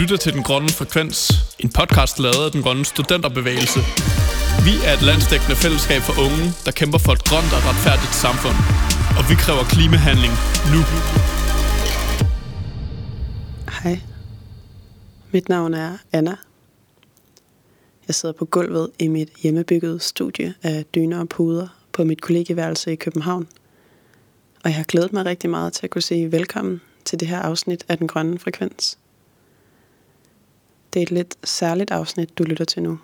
lytter til Den Grønne Frekvens, en podcast lavet af Den Grønne Studenterbevægelse. Vi er et landsdækkende fællesskab for unge, der kæmper for et grønt og retfærdigt samfund. Og vi kræver klimahandling nu. Hej. Mit navn er Anna. Jeg sidder på gulvet i mit hjemmebyggede studie af dyner og puder på mit kollegieværelse i København. Og jeg har glædet mig rigtig meget til at kunne sige velkommen til det her afsnit af Den Grønne Frekvens. Det er et lidt særligt afsnit, du lytter til nu.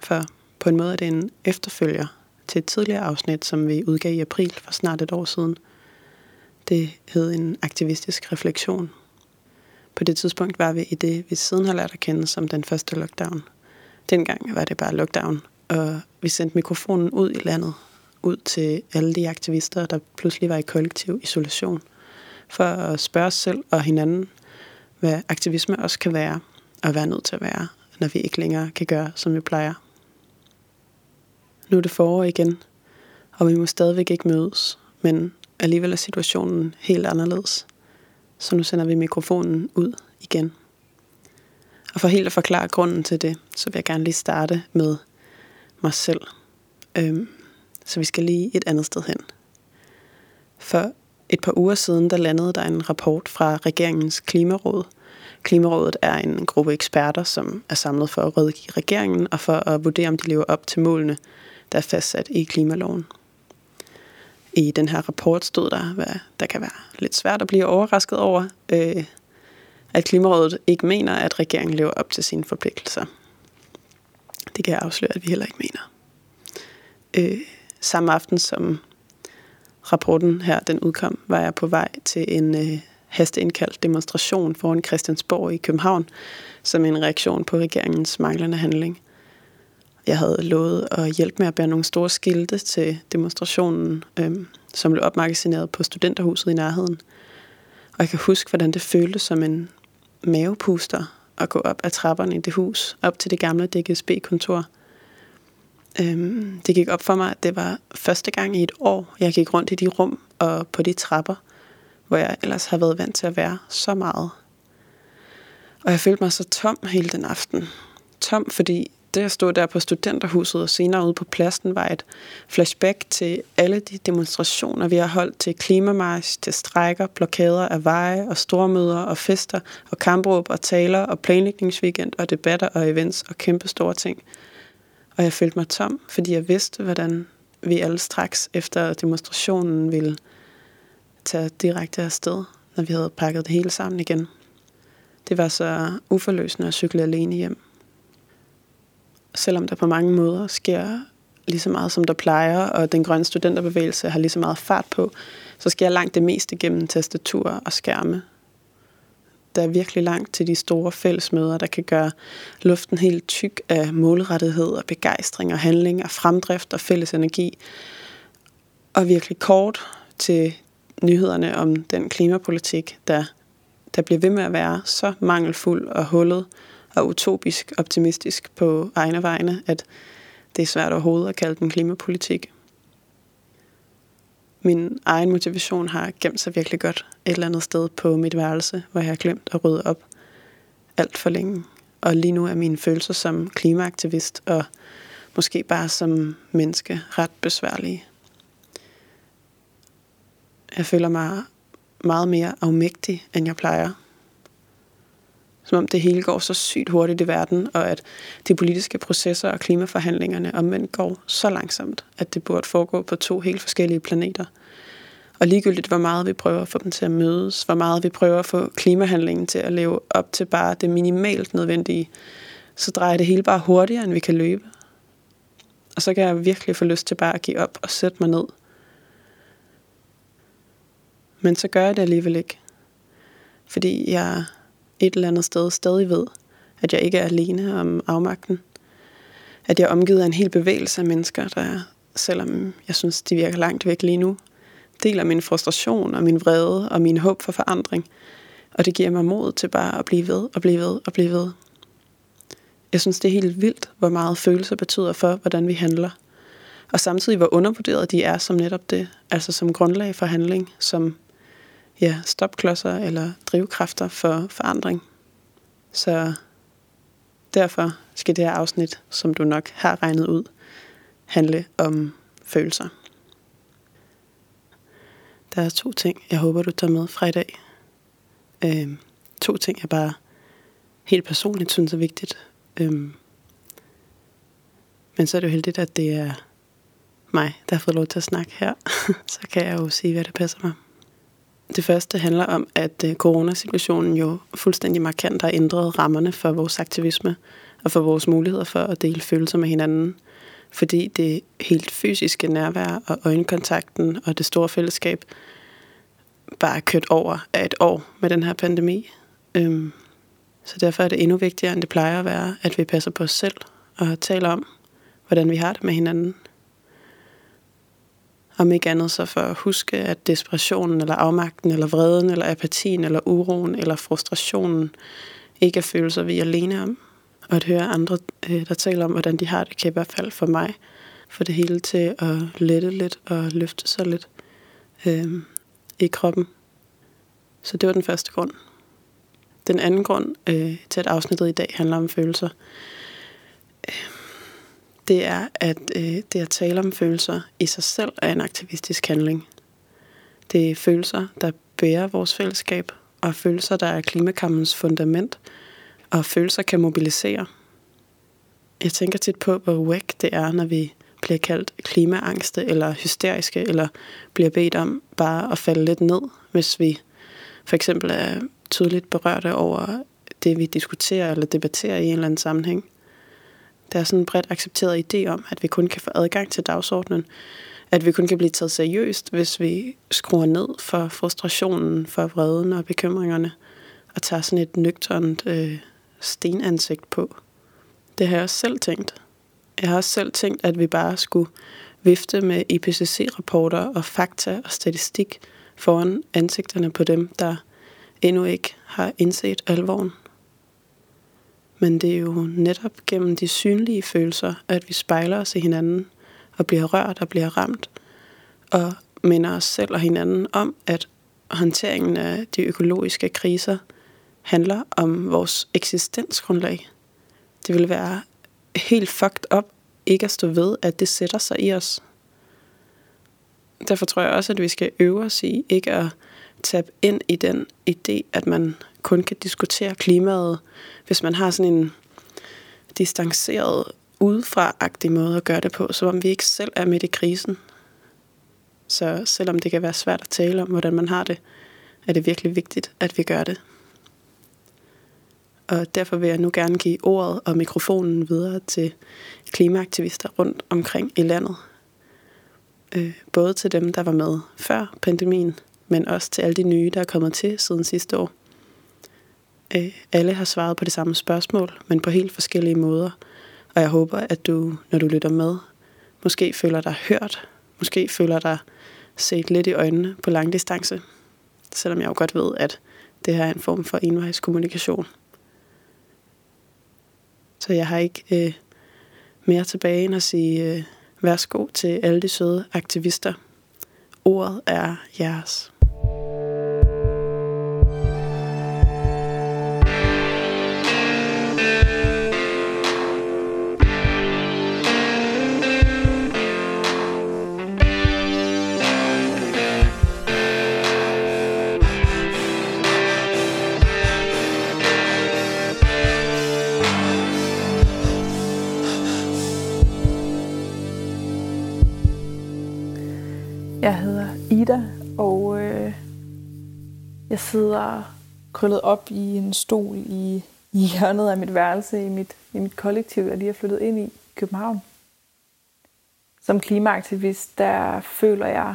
For på en måde er det en efterfølger til et tidligere afsnit, som vi udgav i april for snart et år siden. Det hed en aktivistisk refleksion. På det tidspunkt var vi i det, vi siden har lært at kende som den første lockdown. Dengang var det bare lockdown, og vi sendte mikrofonen ud i landet, ud til alle de aktivister, der pludselig var i kollektiv isolation, for at spørge os selv og hinanden, hvad aktivisme også kan være – at være nødt til at være, når vi ikke længere kan gøre, som vi plejer. Nu er det forår igen, og vi må stadigvæk ikke mødes, men alligevel er situationen helt anderledes. Så nu sender vi mikrofonen ud igen. Og for helt at forklare grunden til det, så vil jeg gerne lige starte med mig selv. Øhm, så vi skal lige et andet sted hen. For et par uger siden, der landede der en rapport fra regeringens klimaråd, Klimarådet er en gruppe eksperter, som er samlet for at rådgive regeringen og for at vurdere, om de lever op til målene, der er fastsat i klimaloven. I den her rapport stod der, hvad der kan være lidt svært at blive overrasket over, øh, at Klimarådet ikke mener, at regeringen lever op til sine forpligtelser. Det kan jeg afsløre, at vi heller ikke mener. Øh, samme aften som rapporten her den udkom, var jeg på vej til en øh, hasteindkaldt demonstration foran Christiansborg i København, som en reaktion på regeringens manglende handling. Jeg havde lovet at hjælpe med at bære nogle store skilte til demonstrationen, øhm, som blev opmagasineret på studenterhuset i nærheden. Og jeg kan huske, hvordan det føltes som en mavepuster at gå op ad trapperne i det hus, op til det gamle DGSB-kontor. Øhm, det gik op for mig, at det var første gang i et år, jeg gik rundt i de rum og på de trapper, hvor jeg ellers har været vant til at være så meget. Og jeg følte mig så tom hele den aften. Tom, fordi det at stå der på studenterhuset og senere ude på pladsen var et flashback til alle de demonstrationer, vi har holdt til klimamarsch, til strækker, blokader af veje og stormøder og fester og kampråb og taler og planlægningsweekend og debatter og events og kæmpe store ting. Og jeg følte mig tom, fordi jeg vidste, hvordan vi alle straks efter demonstrationen ville tage direkte afsted, når vi havde pakket det hele sammen igen. Det var så uforløsende at cykle alene hjem. Selvom der på mange måder sker lige så meget, som der plejer, og den grønne studenterbevægelse har lige så meget fart på, så sker langt det meste gennem tastaturer og skærme. Der er virkelig langt til de store fællesmøder, der kan gøre luften helt tyk af målrettighed og begejstring og handling og fremdrift og fælles energi. Og virkelig kort til nyhederne om den klimapolitik, der, der bliver ved med at være så mangelfuld og hullet og utopisk optimistisk på egne vegne, at det er svært overhovedet at kalde den klimapolitik. Min egen motivation har gemt sig virkelig godt et eller andet sted på mit værelse, hvor jeg har glemt at rydde op alt for længe. Og lige nu er mine følelser som klimaaktivist og måske bare som menneske ret besværlige. Jeg føler mig meget mere afmægtig, end jeg plejer. Som om det hele går så sygt hurtigt i verden, og at de politiske processer og klimaforhandlingerne omvendt går så langsomt, at det burde foregå på to helt forskellige planeter. Og ligegyldigt, hvor meget vi prøver at få dem til at mødes, hvor meget vi prøver at få klimahandlingen til at leve op til bare det minimalt nødvendige, så drejer det hele bare hurtigere, end vi kan løbe. Og så kan jeg virkelig få lyst til bare at give op og sætte mig ned – men så gør jeg det alligevel ikke. Fordi jeg et eller andet sted stadig ved, at jeg ikke er alene om afmagten. At jeg er omgivet af en hel bevægelse af mennesker, der, selvom jeg synes, de virker langt væk lige nu, deler min frustration og min vrede og min håb for forandring. Og det giver mig mod til bare at blive ved og blive ved og blive ved. Jeg synes, det er helt vildt, hvor meget følelser betyder for, hvordan vi handler. Og samtidig, hvor undervurderet de er som netop det, altså som grundlag for handling, som ja, stopklodser eller drivkræfter for forandring. Så derfor skal det her afsnit, som du nok har regnet ud, handle om følelser. Der er to ting, jeg håber, du tager med fra i dag. Øhm, to ting, jeg bare helt personligt synes er vigtigt. Øhm, men så er det jo heldigt, at det er mig, der har fået lov til at snakke her. så kan jeg jo sige, hvad det passer mig. Det første handler om, at øh, coronasituationen jo fuldstændig markant har ændret rammerne for vores aktivisme og for vores muligheder for at dele følelser med hinanden. Fordi det helt fysiske nærvær og øjenkontakten og det store fællesskab bare er kørt over af et år med den her pandemi. Øhm, så derfor er det endnu vigtigere, end det plejer at være, at vi passer på os selv og taler om, hvordan vi har det med hinanden. Om ikke andet så for at huske, at desperationen, eller afmagten, eller vreden, eller apatien, eller uroen, eller frustrationen ikke er følelser, vi er alene om. Og at høre andre, øh, der taler om, hvordan de har det, kan i hvert fald for mig få det hele til at lette lidt og løfte sig lidt øh, i kroppen. Så det var den første grund. Den anden grund øh, til, at afsnittet i dag handler om følelser, øh, det er, at øh, det at tale om følelser i sig selv er en aktivistisk handling. Det er følelser, der bærer vores fællesskab, og følelser, der er klimakampens fundament, og følelser kan mobilisere. Jeg tænker tit på, hvor wack det er, når vi bliver kaldt klimaangste eller hysteriske, eller bliver bedt om bare at falde lidt ned, hvis vi for eksempel er tydeligt berørte over det, vi diskuterer eller debatterer i en eller anden sammenhæng. Der er sådan en bredt accepteret idé om, at vi kun kan få adgang til dagsordenen, at vi kun kan blive taget seriøst, hvis vi skruer ned for frustrationen, for vreden og bekymringerne, og tager sådan et nøgternt øh, stenansigt på. Det har jeg også selv tænkt. Jeg har også selv tænkt, at vi bare skulle vifte med IPCC-rapporter og fakta og statistik foran ansigterne på dem, der endnu ikke har indset alvoren. Men det er jo netop gennem de synlige følelser, at vi spejler os i hinanden og bliver rørt og bliver ramt, og minder os selv og hinanden om, at håndteringen af de økologiske kriser handler om vores eksistensgrundlag. Det vil være helt fucked up ikke at stå ved, at det sætter sig i os. Derfor tror jeg også, at vi skal øve os i ikke at tabe ind i den idé, at man kun kan diskutere klimaet, hvis man har sådan en distanceret udefra-agtig måde at gøre det på, som om vi ikke selv er midt i krisen. Så selvom det kan være svært at tale om, hvordan man har det, er det virkelig vigtigt, at vi gør det. Og derfor vil jeg nu gerne give ordet og mikrofonen videre til klimaaktivister rundt omkring i landet. Øh, både til dem, der var med før pandemien, men også til alle de nye, der er kommet til siden sidste år. Øh, alle har svaret på det samme spørgsmål, men på helt forskellige måder. Og jeg håber, at du, når du lytter med, måske føler dig hørt, måske føler dig set lidt i øjnene på lang distance, selvom jeg jo godt ved, at det her er en form for envejskommunikation. Så jeg har ikke øh, mere tilbage end at sige øh, værsgo til alle de søde aktivister. Ordet er jeres. Jeg hedder Ida, og øh, jeg sidder krøllet op i en stol i, i hjørnet af mit værelse i mit, i mit kollektiv, jeg lige har flyttet ind i København. Som klimaaktivist, der føler jeg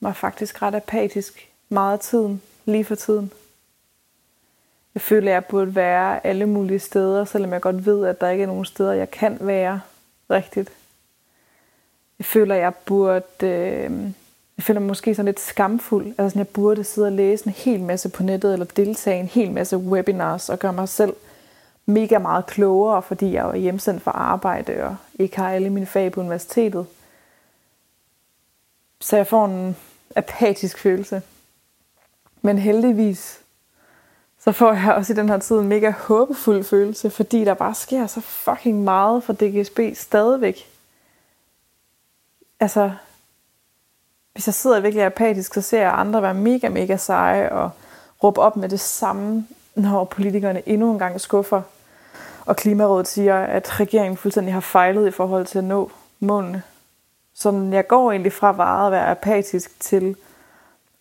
mig faktisk ret apatisk meget af tiden, lige for tiden. Jeg føler, at jeg burde være alle mulige steder, selvom jeg godt ved, at der ikke er nogen steder, jeg kan være rigtigt. Jeg føler, at jeg burde... Øh, jeg føler mig måske sådan lidt skamfuld. Altså sådan, jeg burde sidde og læse en hel masse på nettet, eller deltage i en hel masse webinars, og gøre mig selv mega meget klogere, fordi jeg er hjemsendt fra arbejde, og ikke har alle mine fag på universitetet. Så jeg får en apatisk følelse. Men heldigvis, så får jeg også i den her tid en mega håbefuld følelse, fordi der bare sker så fucking meget for DGSB stadigvæk. Altså, hvis jeg sidder virkelig apatisk, så ser jeg andre være mega, mega seje og råbe op med det samme, når politikerne endnu en gang skuffer. Og Klimarådet siger, at regeringen fuldstændig har fejlet i forhold til at nå målene. Så jeg går egentlig fra varet at være apatisk til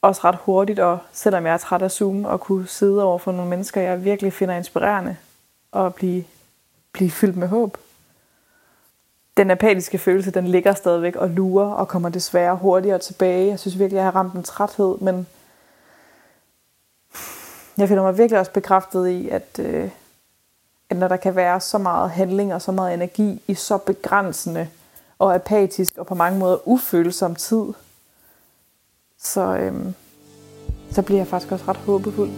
også ret hurtigt, og selvom jeg er træt af Zoom, og kunne sidde over for nogle mennesker, jeg virkelig finder inspirerende, og blive, blive fyldt med håb. Den apatiske følelse, den ligger stadigvæk og lurer, og kommer desværre hurtigere tilbage. Jeg synes virkelig, jeg har ramt en træthed, men jeg finder mig virkelig også bekræftet i, at, øh, at når der kan være så meget handling og så meget energi i så begrænsende og apatisk og på mange måder ufølsom tid, så, øh, så bliver jeg faktisk også ret håbefuld.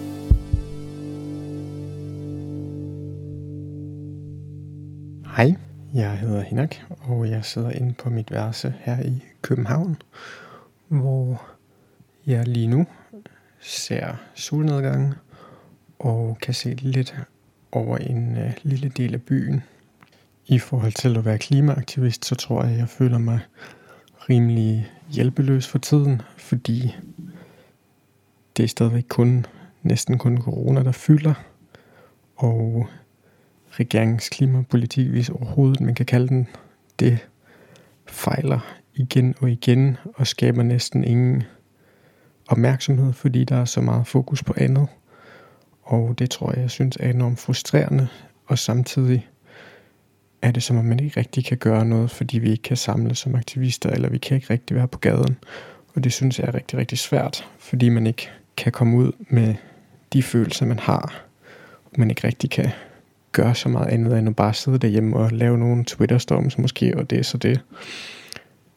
Hej, jeg hedder Hinak, og jeg sidder inde på mit værelse her i København, hvor jeg lige nu ser solnedgangen og kan se lidt over en øh, lille del af byen. I forhold til at være klimaaktivist, så tror jeg, at jeg føler mig rimelig hjælpeløs for tiden, fordi det er stadigvæk kun, næsten kun corona, der fylder, og regeringens klimapolitik, hvis overhovedet man kan kalde den, det fejler igen og igen og skaber næsten ingen opmærksomhed, fordi der er så meget fokus på andet. Og det tror jeg, jeg synes er enormt frustrerende, og samtidig er det som om man ikke rigtig kan gøre noget, fordi vi ikke kan samle som aktivister, eller vi kan ikke rigtig være på gaden. Og det synes jeg er rigtig, rigtig svært, fordi man ikke kan komme ud med de følelser, man har. Og man ikke rigtig kan gøre så meget andet, end at bare sidde derhjemme og lave nogle Twitter-storms måske, og det er så det.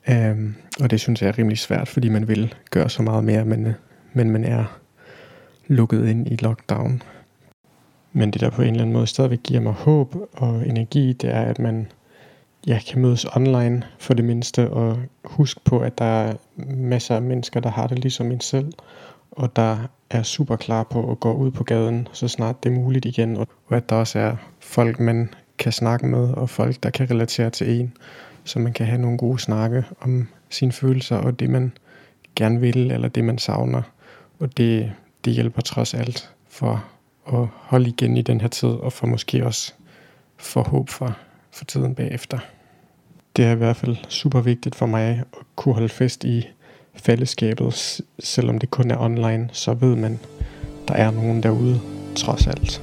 Um, og det synes jeg er rimelig svært, fordi man vil gøre så meget mere, men, men man er lukket ind i lockdown. Men det der på en eller anden måde stadigvæk giver mig håb og energi, det er, at man ja, kan mødes online for det mindste, og huske på, at der er masser af mennesker, der har det ligesom en selv, og der er super klar på at gå ud på gaden, så snart det er muligt igen, og at der også er folk, man kan snakke med, og folk, der kan relatere til en, så man kan have nogle gode snakke om sine følelser, og det man gerne vil, eller det man savner. Og det, det hjælper trods alt for at holde igen i den her tid, og for måske også for håb for, for tiden bagefter. Det er i hvert fald super vigtigt for mig at kunne holde fast i fællesskabet, selvom det kun er online, så ved man, der er nogen derude, trods alt.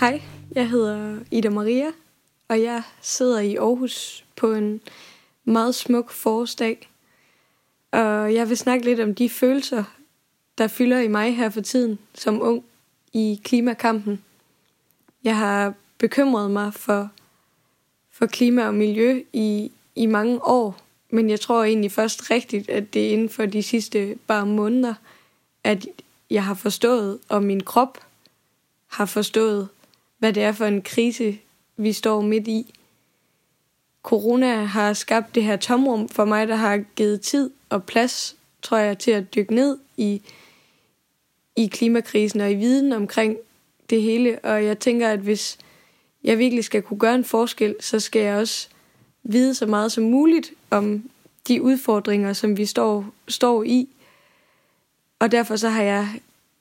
Hej, jeg hedder Ida Maria, og jeg sidder i Aarhus på en meget smuk forårsdag. Og jeg vil snakke lidt om de følelser, der fylder i mig her for tiden som ung i klimakampen. Jeg har bekymret mig for, for klima og miljø i, i mange år, men jeg tror egentlig først rigtigt, at det er inden for de sidste bare måneder, at jeg har forstået, og min krop har forstået, hvad det er for en krise, vi står midt i. Corona har skabt det her tomrum for mig, der har givet tid og plads, tror jeg, til at dykke ned i, i klimakrisen og i viden omkring det hele. Og jeg tænker, at hvis jeg virkelig skal kunne gøre en forskel, så skal jeg også vide så meget som muligt om de udfordringer, som vi står, står i. Og derfor så har jeg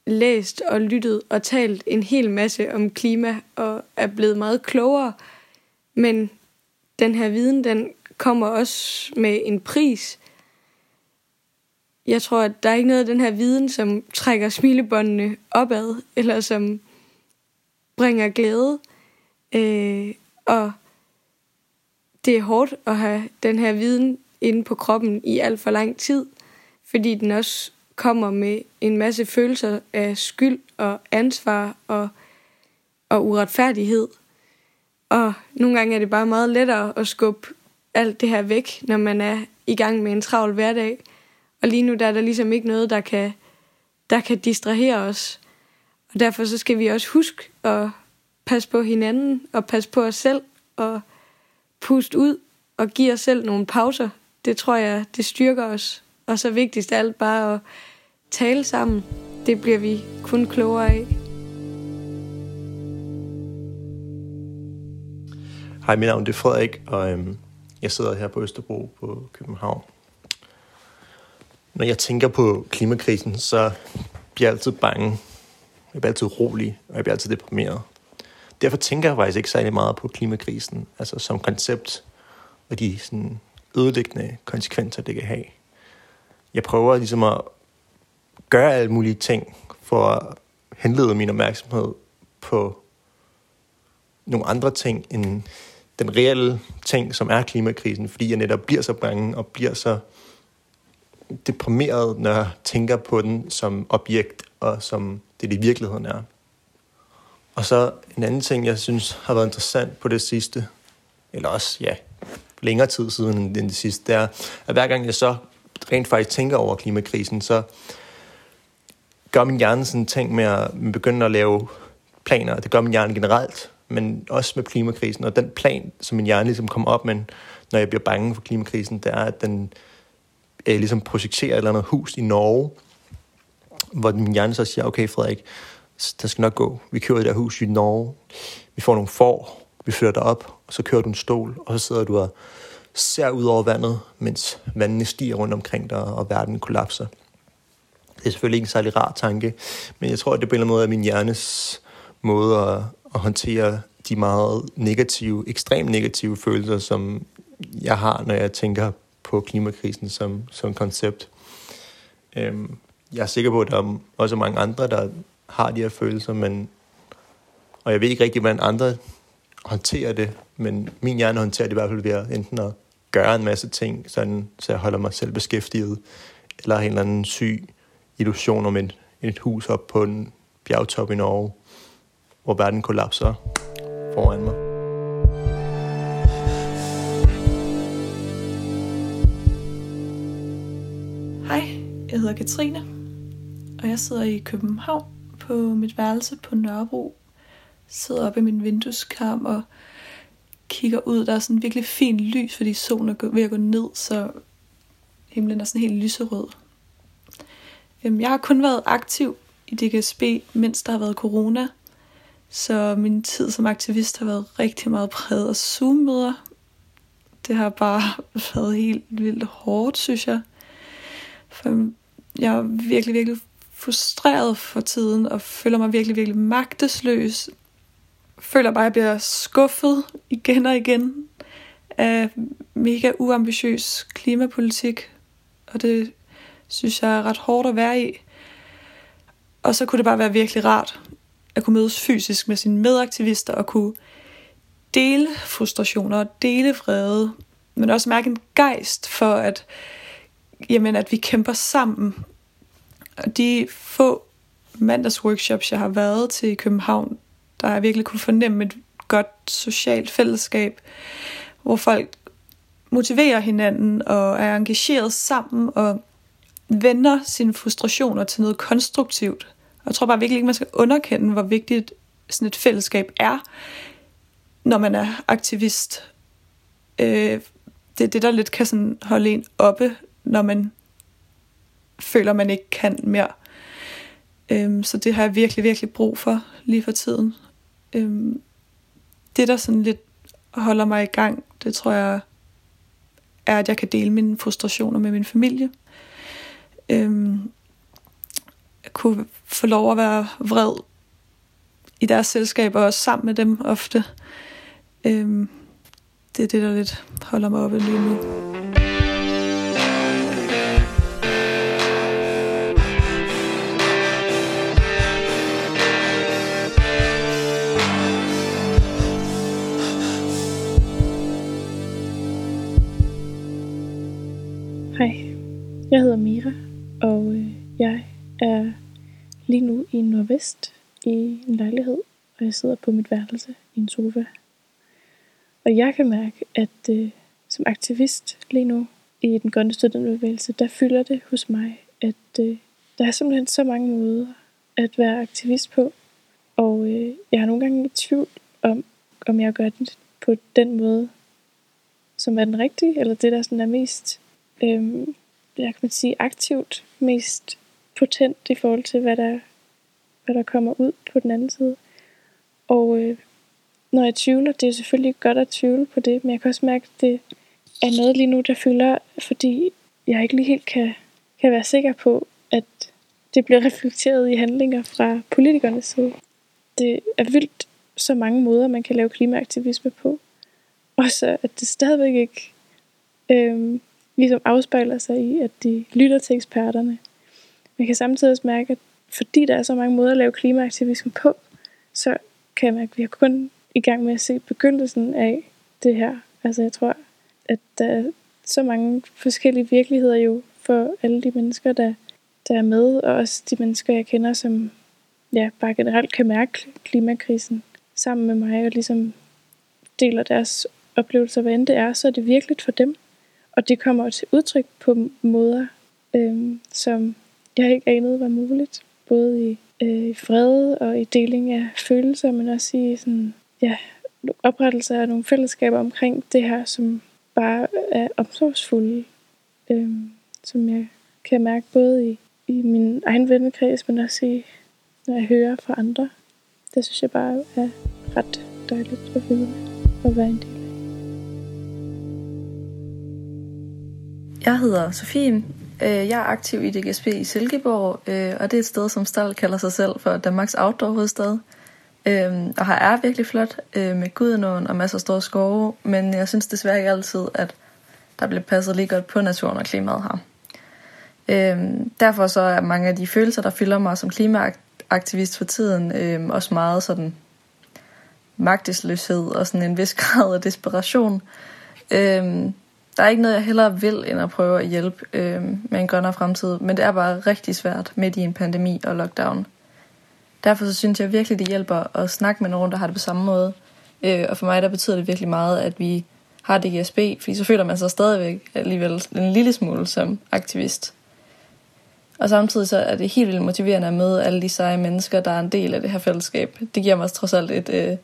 læst og lyttet og talt en hel masse om klima og er blevet meget klogere. Men den her viden, den kommer også med en pris. Jeg tror, at der er ikke noget af den her viden, som trækker smilebåndene opad, eller som bringer glæde. Øh, og det er hårdt at have den her viden inde på kroppen i alt for lang tid, fordi den også kommer med en masse følelser af skyld og ansvar og, og uretfærdighed. Og nogle gange er det bare meget lettere at skubbe alt det her væk, når man er i gang med en travl hverdag. Og lige nu der er der ligesom ikke noget, der kan, der kan distrahere os. Og derfor så skal vi også huske at passe på hinanden og passe på os selv og puste ud og give os selv nogle pauser. Det tror jeg, det styrker os Og så vigtigst af alt bare at tale sammen. Det bliver vi kun klogere af. Hej, mit navn er Frederik, og øhm, jeg sidder her på Østerbro på København. Når jeg tænker på klimakrisen, så bliver jeg altid bange. Jeg bliver altid rolig, og jeg bliver altid deprimeret. Derfor tænker jeg faktisk ikke særlig meget på klimakrisen, altså som koncept, og de sådan, ødelæggende konsekvenser, det kan have. Jeg prøver ligesom at gøre alle mulige ting for at henlede min opmærksomhed på nogle andre ting end den reelle ting, som er klimakrisen, fordi jeg netop bliver så bange og bliver så deprimeret, når jeg tænker på den som objekt, og som det, det i virkeligheden er. Og så en anden ting, jeg synes har været interessant på det sidste, eller også, ja, længere tid siden end det sidste, det er, at hver gang jeg så rent faktisk tænker over klimakrisen, så gør min hjerne sådan ting med at begynde at lave planer. Det gør min hjerne generelt, men også med klimakrisen. Og den plan, som min hjerne ligesom kommer op med, når jeg bliver bange for klimakrisen, det er, at den jeg ligesom projekterer et eller andet hus i Norge, hvor min hjerne så siger, okay Frederik, der skal nok gå. Vi kører det hus i Norge. Vi får nogle får. Vi flytter op, og så kører du en stol, og så sidder du og ser ud over vandet, mens vandene stiger rundt omkring dig, og verden kollapser. Det er selvfølgelig ikke en særlig rar tanke, men jeg tror, at det på en eller anden måde er min hjernes måde at, at håndtere de meget negative, ekstremt negative følelser, som jeg har, når jeg tænker på klimakrisen som, som koncept. Øhm, jeg er sikker på, at der er også mange andre, der har de her følelser, men, og jeg ved ikke rigtig, hvordan andre håndterer det, men min hjerne håndterer det i hvert fald ved at enten at gøre en masse ting, sådan, så jeg holder mig selv beskæftiget, eller en eller anden syg illusion om et, et hus op på en bjergtop i Norge, hvor verden kollapser foran mig. Hej, jeg hedder Katrine, og jeg sidder i København på mit værelse på Nørrebro. Sidder oppe i min vindueskarm og kigger ud. Der er sådan virkelig fint lys, fordi solen er ved at gå ned, så himlen er sådan helt lyserød. Øhm, jeg har kun været aktiv i DGSB, mens der har været corona. Så min tid som aktivist har været rigtig meget præget af Zoom-møder. Det har bare været helt vildt hårdt, synes jeg. For jeg har virkelig, virkelig frustreret for tiden, og føler mig virkelig, virkelig magtesløs. Føler bare, at jeg bliver skuffet igen og igen af mega uambitiøs klimapolitik. Og det synes jeg er ret hårdt at være i. Og så kunne det bare være virkelig rart at kunne mødes fysisk med sine medaktivister og kunne dele frustrationer og dele vrede, men også mærke en gejst for, at, jamen, at vi kæmper sammen. Og de få mandagsworkshops, jeg har været til i København, der har jeg virkelig kunne fornemme et godt socialt fællesskab, hvor folk motiverer hinanden og er engageret sammen og vender sine frustrationer til noget konstruktivt. Og jeg tror bare virkelig ikke, man skal underkende, hvor vigtigt sådan et fællesskab er, når man er aktivist. Øh, det er det, der lidt kan sådan holde en oppe, når man føler, man ikke kan mere. Øhm, så det har jeg virkelig, virkelig brug for lige for tiden. Øhm, det, der sådan lidt holder mig i gang, det tror jeg er, at jeg kan dele mine frustrationer med min familie. Øhm, jeg kunne få lov at være vred i deres selskab, og også sammen med dem ofte. Øhm, det er det, der lidt holder mig oppe lige nu. Jeg hedder Mira, og øh, jeg er lige nu i Nordvest i en lejlighed, og jeg sidder på mit værelse i en sofa. Og jeg kan mærke, at øh, som aktivist lige nu i den grønne studenterbevægelse, der fylder det hos mig, at øh, der er simpelthen så mange måder at være aktivist på. Og øh, jeg har nogle gange i tvivl om, om jeg gør det på den måde, som er den rigtige, eller det, der sådan er mest øh, jeg kan man sige, aktivt mest potent i forhold til, hvad der, hvad der kommer ud på den anden side. Og øh, når jeg tvivler, det er selvfølgelig godt at tvivle på det, men jeg kan også mærke, at det er noget lige nu, der fylder, fordi jeg ikke lige helt kan, kan være sikker på, at det bliver reflekteret i handlinger fra politikernes side. Det er vildt så mange måder, man kan lave klimaaktivisme på. Og så at det stadigvæk ikke øhm, ligesom afspejler sig i, at de lytter til eksperterne. Man kan samtidig også mærke, at fordi der er så mange måder at lave klimaaktivisme på, så kan jeg mærke, at vi er kun i gang med at se begyndelsen af det her. Altså jeg tror, at der er så mange forskellige virkeligheder jo for alle de mennesker, der, der er med, og også de mennesker, jeg kender, som ja, bare generelt kan mærke klimakrisen sammen med mig, og ligesom deler deres oplevelser, hvad end det er, så er det virkelig for dem. Og det kommer til udtryk på måder, øh, som jeg ikke anede var muligt. Både i øh, fred og i deling af følelser, men også i sådan, ja, oprettelse af nogle fællesskaber omkring det her, som bare er omsorgsfulde. Øh, som jeg kan mærke både i, i min egen vennekreds, men også i, når jeg hører fra andre. Det synes jeg bare er ret dejligt at vide og være en del Jeg hedder Sofie. Øh, jeg er aktiv i DGSP i Silkeborg, øh, og det er et sted, som Stald kalder sig selv for Danmarks outdoor-hovedstad. Øh, og her er virkelig flot med Gudenåen og masser af store skove, men jeg synes desværre ikke altid, at der bliver passet lige godt på naturen og klimaet her. Derfor så er mange af de følelser, der fylder mig som klimaaktivist for tiden, også meget sådan magtesløshed og sådan en vis grad af desperation. Øhm, der er ikke noget, jeg hellere vil, end at prøve at hjælpe øh, med en grønnere fremtid, men det er bare rigtig svært midt i en pandemi og lockdown. Derfor så synes jeg virkelig, det hjælper at snakke med nogen, der har det på samme måde. Øh, og for mig der betyder det virkelig meget, at vi har DGSB, fordi så føler man sig stadigvæk alligevel en lille smule som aktivist. Og samtidig så er det helt vildt motiverende at møde alle de seje mennesker, der er en del af det her fællesskab. Det giver mig trods alt et, øh,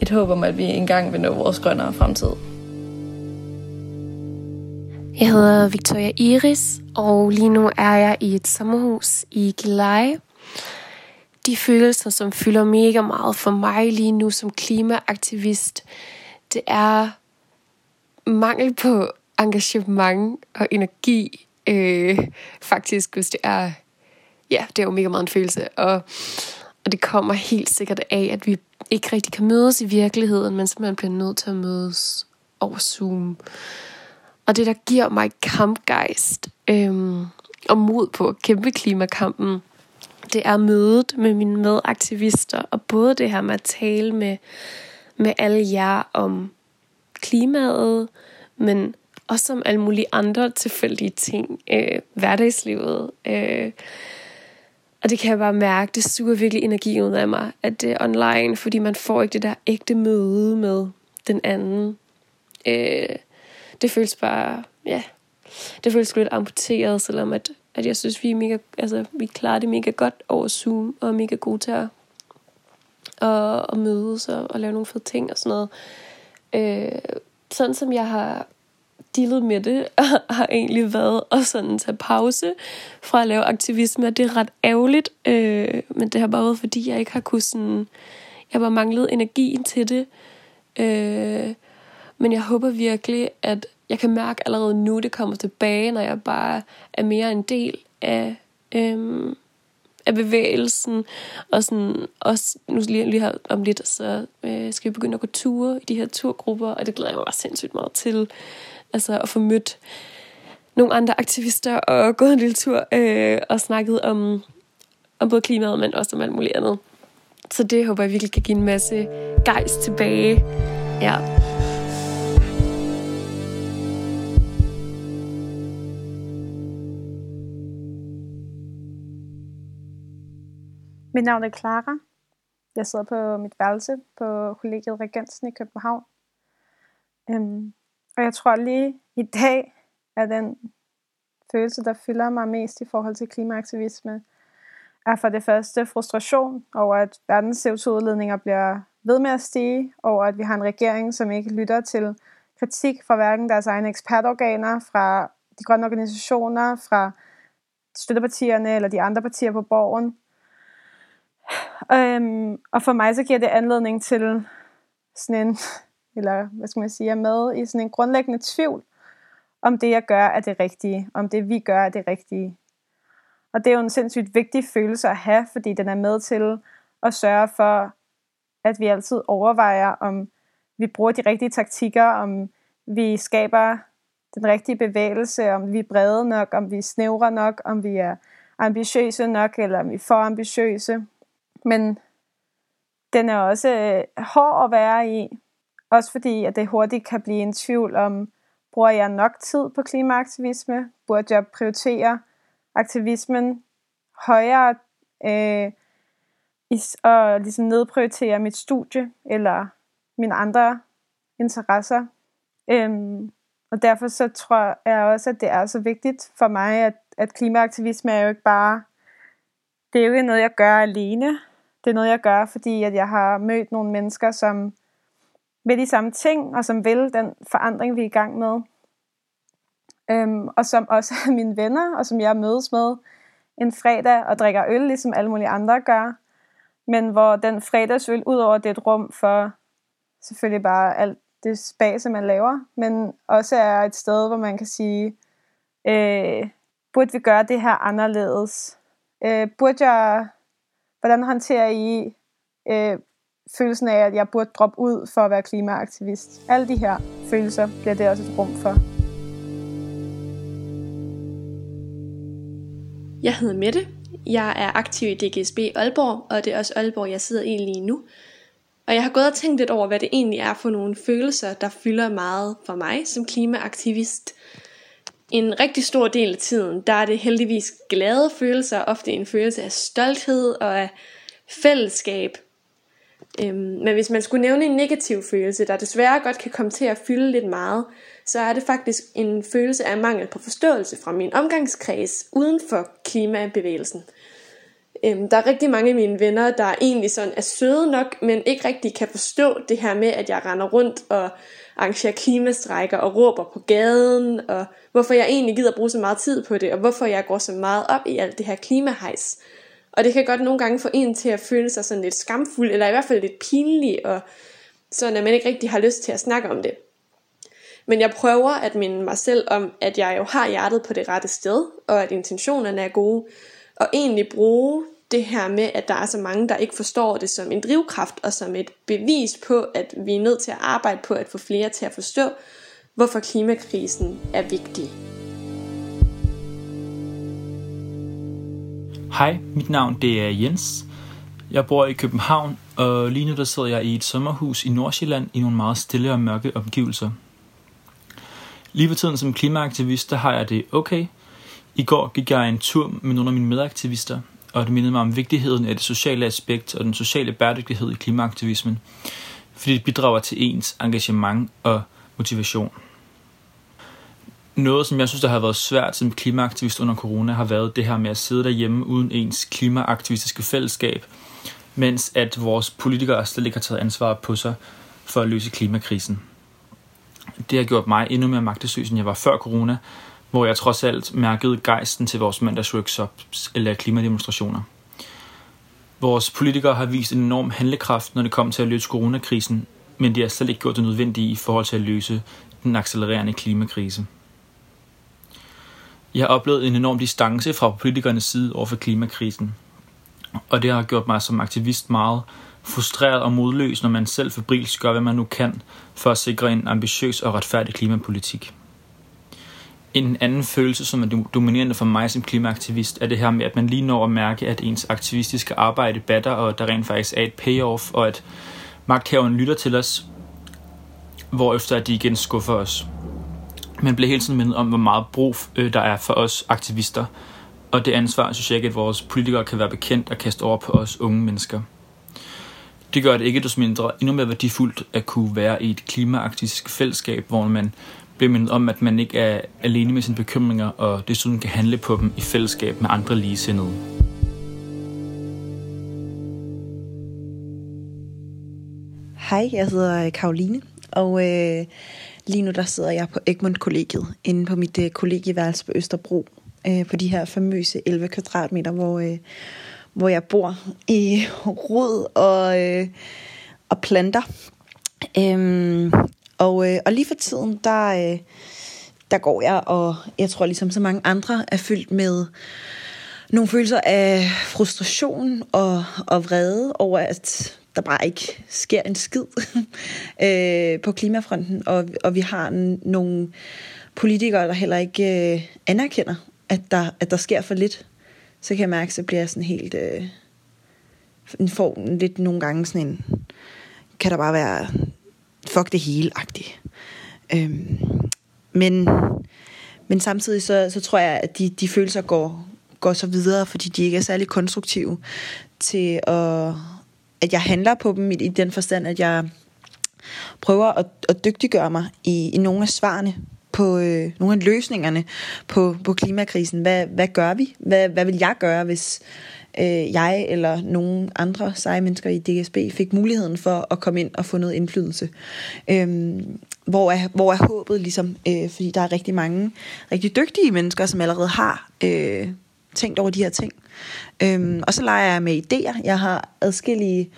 et håb om, at vi engang vil nå vores grønnere fremtid. Jeg hedder Victoria Iris, og lige nu er jeg i et sommerhus i Gilleleje. De følelser, som fylder mega meget for mig lige nu som klimaaktivist, det er mangel på engagement og energi. Øh, faktisk, hvis det er... Ja, det er jo mega meget en følelse. Og, og det kommer helt sikkert af, at vi ikke rigtig kan mødes i virkeligheden, men simpelthen bliver nødt til at mødes over Zoom. Og det, der giver mig kampgejst øhm, og mod på at kæmpe klimakampen, det er mødet med mine medaktivister, og både det her med at tale med, med alle jer om klimaet, men også om alle mulige andre tilfældige ting, øh, hverdagslivet. Øh, og det kan jeg bare mærke, det suger virkelig energi ud af mig, at det er online, fordi man får ikke det der ægte møde med den anden. Øh, det føles bare, ja, det føles lidt amputeret, selvom at, at jeg synes, vi er mega, altså, vi klarer det mega godt over Zoom, og er mega gode til at, at, at mødes og, at lave nogle fede ting og sådan noget. Øh, sådan som jeg har dealet med det, har egentlig været at sådan tage pause fra at lave aktivisme, det er ret ærgerligt, øh, men det har bare været, fordi jeg ikke har kunnet sådan, jeg har bare manglet energien til det, øh, men jeg håber virkelig, at jeg kan mærke allerede nu, det kommer tilbage, når jeg bare er mere en del af, øhm, af bevægelsen, og sådan, også nu lige, lige her om lidt, så øh, skal vi begynde at gå ture i de her turgrupper, og det glæder jeg mig bare sindssygt meget til. Altså at få mødt nogle andre aktivister og gået en lille tur øh, og snakket om, om både klimaet, men også om alt muligt andet. Så det håber jeg virkelig kan give en masse gejst tilbage. Ja. Mit navn er Clara. Jeg sidder på mit værelse på kollegiet Regensen i København. Øhm, og jeg tror lige i dag, er den følelse, der fylder mig mest i forhold til klimaaktivisme, er for det første frustration over, at verdens CO2-udledninger bliver ved med at stige, over at vi har en regering, som ikke lytter til kritik fra hverken deres egne ekspertorganer, fra de grønne organisationer, fra støttepartierne eller de andre partier på borgen. Øhm, og for mig så giver det anledning til sådan en, eller hvad skal man sige, er med i sådan en grundlæggende tvivl, om det jeg gør er det rigtige, om det vi gør er det rigtige. Og det er jo en sindssygt vigtig følelse at have, fordi den er med til at sørge for, at vi altid overvejer, om vi bruger de rigtige taktikker, om vi skaber den rigtige bevægelse, om vi er brede nok, om vi er snævre nok, om vi er ambitiøse nok, eller om vi er for ambitiøse. Men den er også øh, hård at være i, også fordi at det hurtigt kan blive en tvivl om, bruger jeg nok tid på klimaaktivisme? Burde jeg prioritere aktivismen højere øh, og ligesom nedprioritere mit studie eller mine andre interesser? Øhm, og derfor så tror jeg også, at det er så vigtigt for mig, at, at klimaaktivisme er jo ikke bare, det er jo ikke noget, jeg gør alene. Det er noget, jeg gør, fordi at jeg har mødt nogle mennesker, som vil de samme ting, og som vil den forandring, vi er i gang med. Øhm, og som også er mine venner, og som jeg mødes med en fredag og drikker øl, ligesom alle mulige andre gør. Men hvor den fredagsøl, udover det er et rum for selvfølgelig bare alt det spase, man laver, men også er et sted, hvor man kan sige, øh, burde vi gøre det her anderledes? Øh, burde jeg, hvordan håndterer I øh, følelsen af, at jeg burde droppe ud for at være klimaaktivist? Alle de her følelser bliver det også et rum for. Jeg hedder Mette. Jeg er aktiv i DGSB Aalborg, og det er også Aalborg, jeg sidder i lige nu. Og jeg har gået og tænkt lidt over, hvad det egentlig er for nogle følelser, der fylder meget for mig som klimaaktivist. En rigtig stor del af tiden, der er det heldigvis glade følelser, ofte en følelse af stolthed og af fællesskab. Øhm, men hvis man skulle nævne en negativ følelse, der desværre godt kan komme til at fylde lidt meget, så er det faktisk en følelse af mangel på forståelse fra min omgangskreds uden for klimabevægelsen. Øhm, der er rigtig mange af mine venner, der egentlig sådan er søde nok, men ikke rigtig kan forstå det her med, at jeg render rundt og arrangerer klimastrækker og råber på gaden, og hvorfor jeg egentlig gider bruge så meget tid på det, og hvorfor jeg går så meget op i alt det her klimahejs. Og det kan godt nogle gange få en til at føle sig sådan lidt skamfuld, eller i hvert fald lidt pinlig, og sådan at man ikke rigtig har lyst til at snakke om det. Men jeg prøver at minde mig selv om, at jeg jo har hjertet på det rette sted, og at intentionerne er gode, og egentlig bruge det her med, at der er så mange, der ikke forstår det som en drivkraft og som et bevis på, at vi er nødt til at arbejde på at få flere til at forstå, hvorfor klimakrisen er vigtig. Hej, mit navn det er Jens. Jeg bor i København, og lige nu der sidder jeg i et sommerhus i Nordsjælland i nogle meget stille og mørke omgivelser. Lige ved tiden som klimaaktivist, der har jeg det okay. I går gik jeg en tur med nogle af mine medaktivister, og det mindede mig om vigtigheden af det sociale aspekt og den sociale bæredygtighed i klimaaktivismen, fordi det bidrager til ens engagement og motivation. Noget, som jeg synes, der har været svært som klimaaktivist under corona, har været det her med at sidde derhjemme uden ens klimaaktivistiske fællesskab, mens at vores politikere slet ikke har taget ansvar på sig for at løse klimakrisen. Det har gjort mig endnu mere magtesløs, end jeg var før corona, hvor jeg trods alt mærkede gejsten til vores mandagsworkshops eller klimademonstrationer. Vores politikere har vist en enorm handlekraft, når det kom til at løse coronakrisen, men de har slet ikke gjort det nødvendige i forhold til at løse den accelererende klimakrise. Jeg har oplevet en enorm distance fra politikernes side over for klimakrisen, og det har gjort mig som aktivist meget frustreret og modløs, når man selv febrilsk gør, hvad man nu kan for at sikre en ambitiøs og retfærdig klimapolitik. En anden følelse, som er dominerende for mig som klimaaktivist, er det her med, at man lige når at mærke, at ens aktivistiske arbejde batter, og der rent faktisk er et payoff, og at magthaveren lytter til os, hvorefter de igen skuffer os. Man bliver hele tiden mindet om, hvor meget brug øh, der er for os aktivister, og det ansvar synes jeg ikke, at vores politikere kan være bekendt og kaste over på os unge mennesker. Det gør det ikke desto mindre endnu mere værdifuldt at kunne være i et klimaaktivistisk fællesskab, hvor man bliver mindet om, at man ikke er alene med sine bekymringer, og desuden kan handle på dem i fællesskab med andre ligesindede. Hej, jeg hedder øh, Karoline, og øh, Lige nu der sidder jeg på Egmont Kollegiet, inde på mit øh, kollegieværelse på Østerbro, øh, på de her famøse 11 kvadratmeter, hvor, øh, hvor jeg bor i rod og, øh, og planter. Øhm, og, øh, og lige for tiden, der, øh, der går jeg, og jeg tror ligesom så mange andre, er fyldt med nogle følelser af frustration og, og vrede over, at der bare ikke sker en skid øh, på klimafronten, og, og vi har nogle politikere, der heller ikke øh, anerkender, at der, at der sker for lidt. Så kan jeg mærke, så bliver jeg sådan helt... Øh, en form lidt nogle gange sådan en... Kan der bare være... Fuck det hele-agtig. Øhm, men, men samtidig så, så tror jeg, at de, de følelser går, går så videre, fordi de ikke er særlig konstruktive til at, at jeg handler på dem i, i den forstand, at jeg prøver at, at dygtiggøre mig i, i nogle af svarene på øh, nogle af løsningerne på, på klimakrisen. Hvad, hvad gør vi? Hvad, hvad vil jeg gøre, hvis øh, jeg eller nogle andre seje mennesker i DSB fik muligheden for at komme ind og få noget indflydelse? Øhm, hvor, er, hvor er håbet ligesom? Øh, fordi der er rigtig mange rigtig dygtige mennesker, som allerede har øh, tænkt over de her ting. Øhm, og så leger jeg med idéer. Jeg har adskillige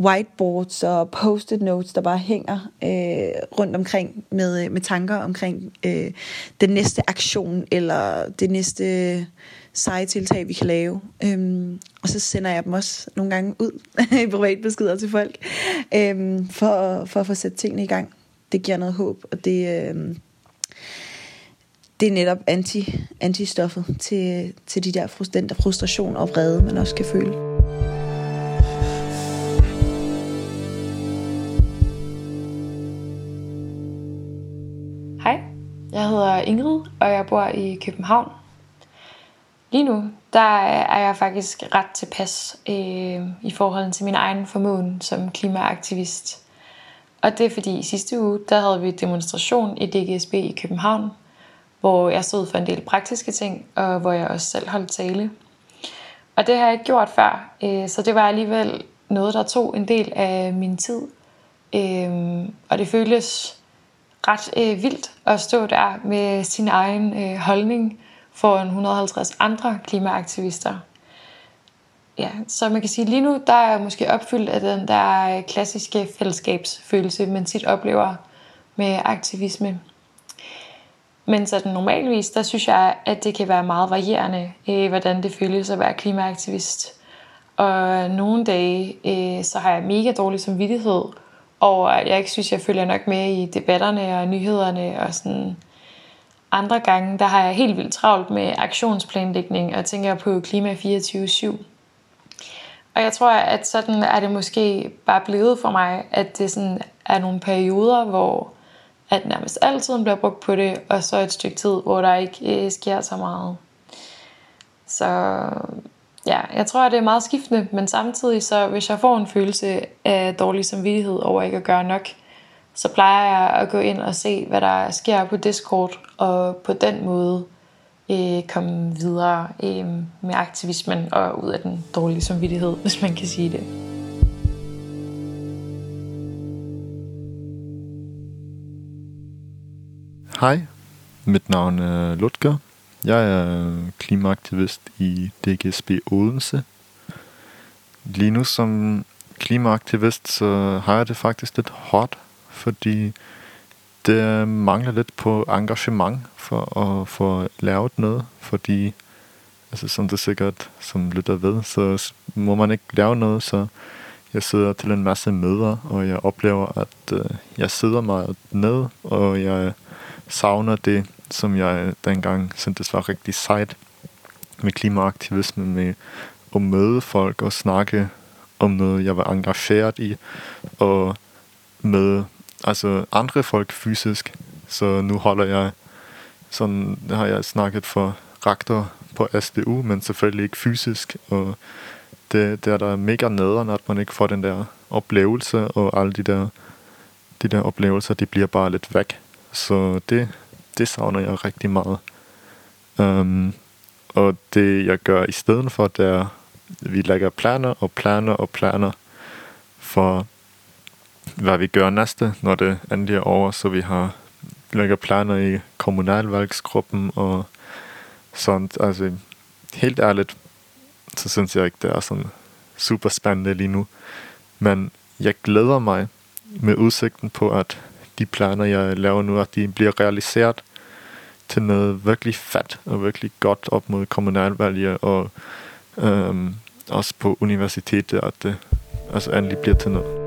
whiteboards og post-it notes, der bare hænger øh, rundt omkring med, med tanker omkring øh, den næste aktion eller det næste seje tiltag, vi kan lave. Øhm, og så sender jeg dem også nogle gange ud i privatbeskeder til folk, øhm, for, for at få sat tingene i gang. Det giver noget håb, og det, øhm, det er netop anti, antistoffet til, til de der, den der frustration og vrede, man også kan føle. Hej, jeg hedder Ingrid, og jeg bor i København. Lige nu, der er jeg faktisk ret tilpas øh, i forhold til min egen formåen som klimaaktivist. Og det er fordi i sidste uge, der havde vi demonstration i DGSB i København, hvor jeg stod for en del praktiske ting, og hvor jeg også selv holdt tale. Og det har jeg ikke gjort før, øh, så det var alligevel noget, der tog en del af min tid. Øh, og det føltes ret øh, vildt at stå der med sin egen øh, holdning foran 150 andre klimaaktivister. Ja, så man kan sige, lige nu der er jeg måske opfyldt af den der klassiske fællesskabsfølelse, man tit oplever med aktivisme. Men sådan normalvis, der synes jeg, at det kan være meget varierende, øh, hvordan det føles at være klimaaktivist. Og nogle dage, øh, så har jeg mega dårlig samvittighed over, at jeg ikke synes, jeg følger nok med i debatterne og nyhederne og sådan. Andre gange, der har jeg helt vildt travlt med aktionsplanlægning og tænker på Klima 24-7. Og jeg tror, at sådan er det måske bare blevet for mig, at det sådan er nogle perioder, hvor at nærmest altid bliver brugt på det, og så et stykke tid, hvor der ikke øh, sker så meget. Så ja, jeg tror, at det er meget skiftende, men samtidig så, hvis jeg får en følelse af dårlig samvittighed over ikke at gøre nok, så plejer jeg at gå ind og se, hvad der sker på Discord, og på den måde øh, komme videre øh, med aktivismen og ud af den dårlige samvittighed, hvis man kan sige det. Hej, mit navn er Lutger. Jeg er klimaaktivist i DGSB Odense. Lige nu som klimaaktivist, så har jeg det faktisk lidt hårdt, fordi det mangler lidt på engagement for at få lavet noget, fordi altså som det sikkert som lytter ved, så må man ikke lave noget, så jeg sidder til en masse møder, og jeg oplever, at øh, jeg sidder meget ned, og jeg savner det, som jeg dengang syntes var rigtig sejt med klimaaktivisme, med at møde folk og snakke om noget, jeg var engageret i, og møde altså andre folk fysisk. Så nu holder jeg, sådan har jeg snakket for rektor på SDU, men selvfølgelig ikke fysisk, og det, det er der mega nederen, at man ikke får den der oplevelse, og alle de der, de der oplevelser, de bliver bare lidt væk. Så det, det savner jeg rigtig meget. Um, og det jeg gør i stedet for, det er, vi lægger planer og planer og planer for, hvad vi gør næste, når det endelig er over, så vi har lægger planer i kommunalvalgsgruppen og sådan. Altså, helt ærligt, så synes jeg ikke, det er sådan super spændende lige nu. Men jeg glæder mig med udsigten på, at de planer, jeg laver nu, at de bliver realiseret til noget virkelig fat og virkelig godt op mod kommunalvalget og øhm, også på universitetet, at det altså endelig bliver til noget.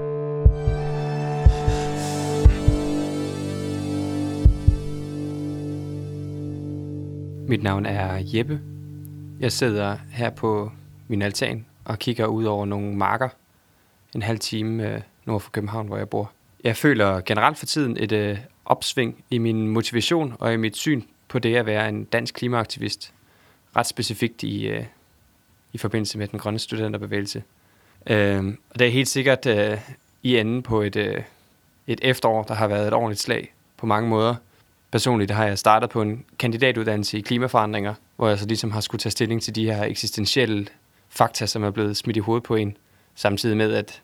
Mit navn er Jeppe. Jeg sidder her på min altan og kigger ud over nogle marker en halv time øh, nord for København, hvor jeg bor. Jeg føler generelt for tiden et øh, opsving i min motivation og i mit syn på det at være en dansk klimaaktivist. Ret specifikt i, øh, i forbindelse med den grønne studenterbevægelse. Øh, og det er helt sikkert øh, i enden på et, øh, et efterår, der har været et ordentligt slag på mange måder. Personligt har jeg startet på en kandidatuddannelse i klimaforandringer, hvor jeg så ligesom har skulle tage stilling til de her eksistentielle fakta, som er blevet smidt i hovedet på en, samtidig med, at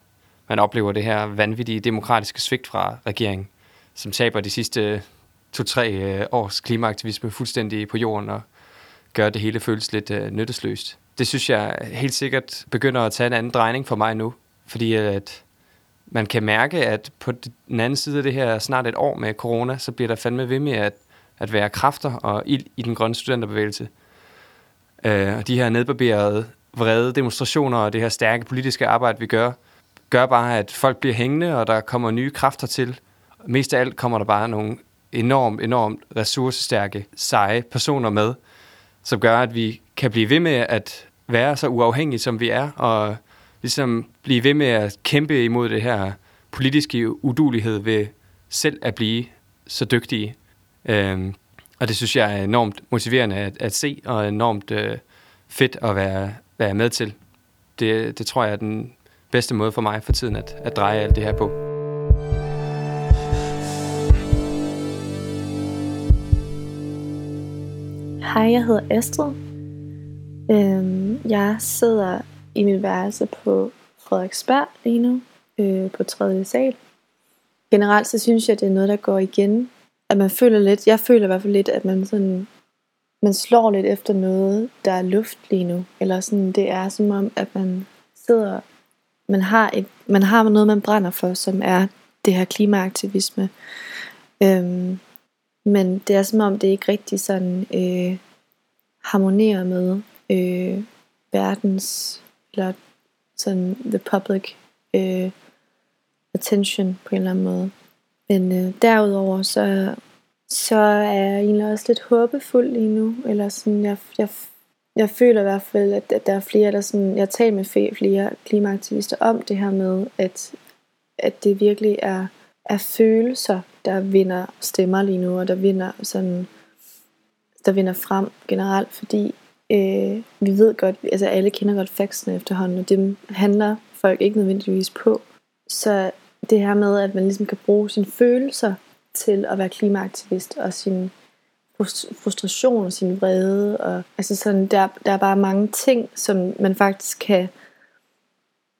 man oplever det her vanvittige demokratiske svigt fra regeringen, som taber de sidste to-tre øh, års klimaaktivisme fuldstændig på jorden og gør det hele føles lidt øh, nyttesløst. Det synes jeg helt sikkert begynder at tage en anden drejning for mig nu, fordi at man kan mærke, at på den anden side af det her snart et år med corona, så bliver der fandme ved med at, at være kræfter og ild i den grønne studenterbevægelse. Øh, og de her nedbarberede, vrede demonstrationer og det her stærke politiske arbejde, vi gør, gør bare, at folk bliver hængende, og der kommer nye kræfter til. Mest af alt kommer der bare nogle enormt, enormt ressourcestærke, seje personer med, som gør, at vi kan blive ved med at være så uafhængige, som vi er, og ligesom blive ved med at kæmpe imod det her politiske udulighed ved selv at blive så dygtige. Øhm, og det synes jeg er enormt motiverende at, at se, og enormt øh, fedt at være, være med til. Det, det tror jeg er den bedste måde for mig for tiden at, at dreje alt det her på. Hej, jeg hedder Astrid. Øhm, jeg sidder i min værelse på Frederiksberg lige nu, øh, på 3. sal. Generelt så synes jeg, det er noget, der går igen. At man føler lidt, jeg føler i hvert fald lidt, at man sådan, man slår lidt efter noget, der er luft lige nu. Eller sådan, det er som om, at man sidder, man har, et, man har noget, man brænder for, som er det her klimaaktivisme. Øhm, men det er som om, det ikke rigtig sådan øh, harmonerer med øh, verdens, eller sådan the public øh, attention på en eller anden måde. Men øh, derudover, så, så er jeg egentlig også lidt håbefuld lige nu. Eller sådan, jeg, jeg, jeg føler i hvert fald, at, at der er flere, der sådan, jeg taler med flere klimaaktivister om det her med, at, at det virkelig er, er følelser, der vinder stemmer lige nu, og der vinder sådan, der vinder frem generelt, fordi øh, vi ved godt, altså alle kender godt factsene efterhånden, og dem handler folk ikke nødvendigvis på. Så det her med, at man ligesom kan bruge sine følelser til at være klimaaktivist, og sin frustration og sin vrede, og altså sådan, der, der er bare mange ting, som man faktisk kan,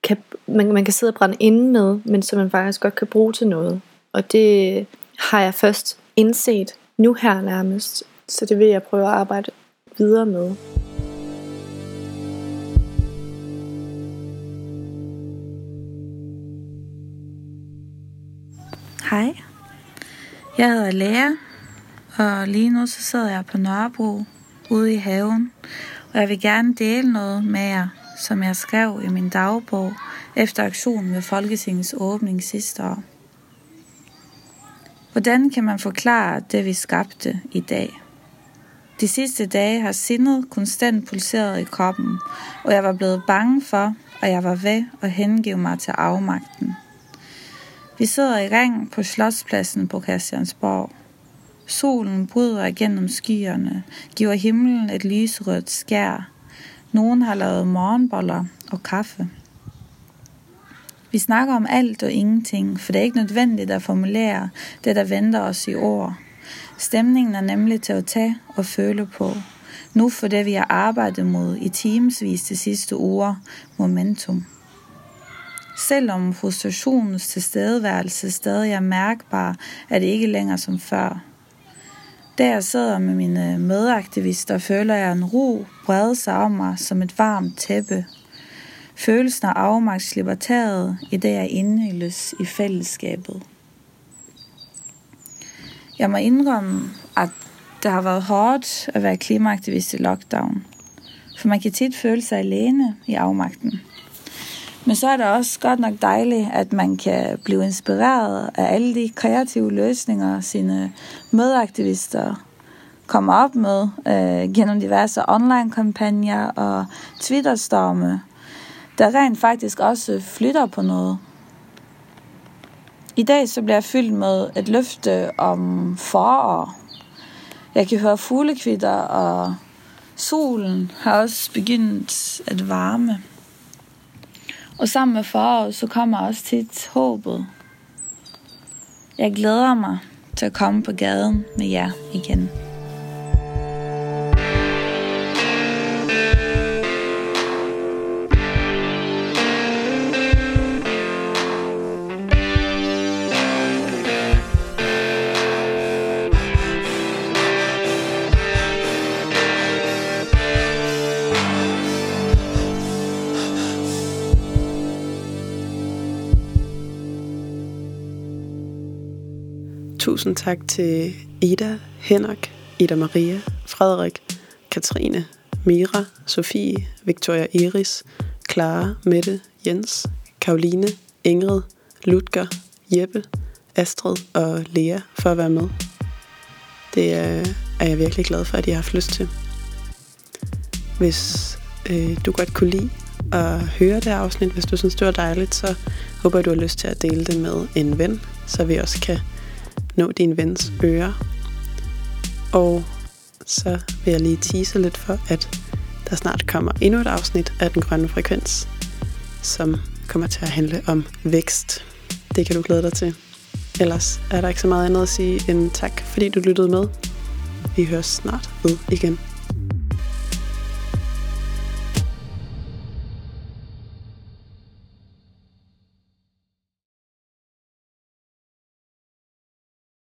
kan man, man kan sidde og brænde inde med, men som man faktisk godt kan bruge til noget. Og det har jeg først indset nu her nærmest, så det vil jeg prøve at arbejde videre med. Hej, jeg hedder Lea, og lige nu så sidder jeg på Nørrebro ude i haven, og jeg vil gerne dele noget med jer, som jeg skrev i min dagbog efter aktionen ved Folketingets åbning sidste år. Hvordan kan man forklare det, vi skabte i dag? De sidste dage har sindet konstant pulseret i kroppen, og jeg var blevet bange for, at jeg var ved at hengive mig til afmagten. Vi sidder i ring på Slotspladsen på Christiansborg. Solen bryder igennem skyerne, giver himlen et lyserødt skær. Nogen har lavet morgenboller og kaffe. Vi snakker om alt og ingenting, for det er ikke nødvendigt at formulere det, der venter os i ord. Stemningen er nemlig til at tage og føle på. Nu for det, vi har arbejdet mod i timesvis de sidste uger, momentum. Selvom frustrationens tilstedeværelse stadig er mærkbar, er det ikke længere som før. Da jeg sidder med mine medaktivister, føler jeg en ro brede sig om mig som et varmt tæppe. Følelsen af afmagt slipper taget, i det jeg indhyldes i fællesskabet. Jeg må indrømme, at det har været hårdt at være klimaaktivist i lockdown. For man kan tit føle sig alene i afmagten. Men så er det også godt nok dejligt, at man kan blive inspireret af alle de kreative løsninger, sine medaktivister kommer op med øh, gennem diverse online-kampagner og Twitter-storme, der rent faktisk også flytter på noget. I dag så bliver jeg fyldt med et løfte om forår. Jeg kan høre fuglekvitter, og solen har også begyndt at varme. Og sammen med foråret, så kommer også tit håbet. Jeg glæder mig til at komme på gaden med jer igen. Tusind tak til Ida, Henrik, Ida Maria, Frederik, Katrine, Mira, Sofie, Victoria Iris, Clara, Mette, Jens, Karoline, Ingrid, Ludger, Jeppe, Astrid og Lea for at være med. Det er, er jeg virkelig glad for, at I har haft lyst til. Hvis øh, du godt kunne lide at høre det afsnit, hvis du synes, det var dejligt, så håber jeg, du har lyst til at dele det med en ven, så vi også kan nå din vens ører. Og så vil jeg lige tease lidt for, at der snart kommer endnu et afsnit af Den Grønne Frekvens, som kommer til at handle om vækst. Det kan du glæde dig til. Ellers er der ikke så meget andet at sige end tak, fordi du lyttede med. Vi høres snart ved igen.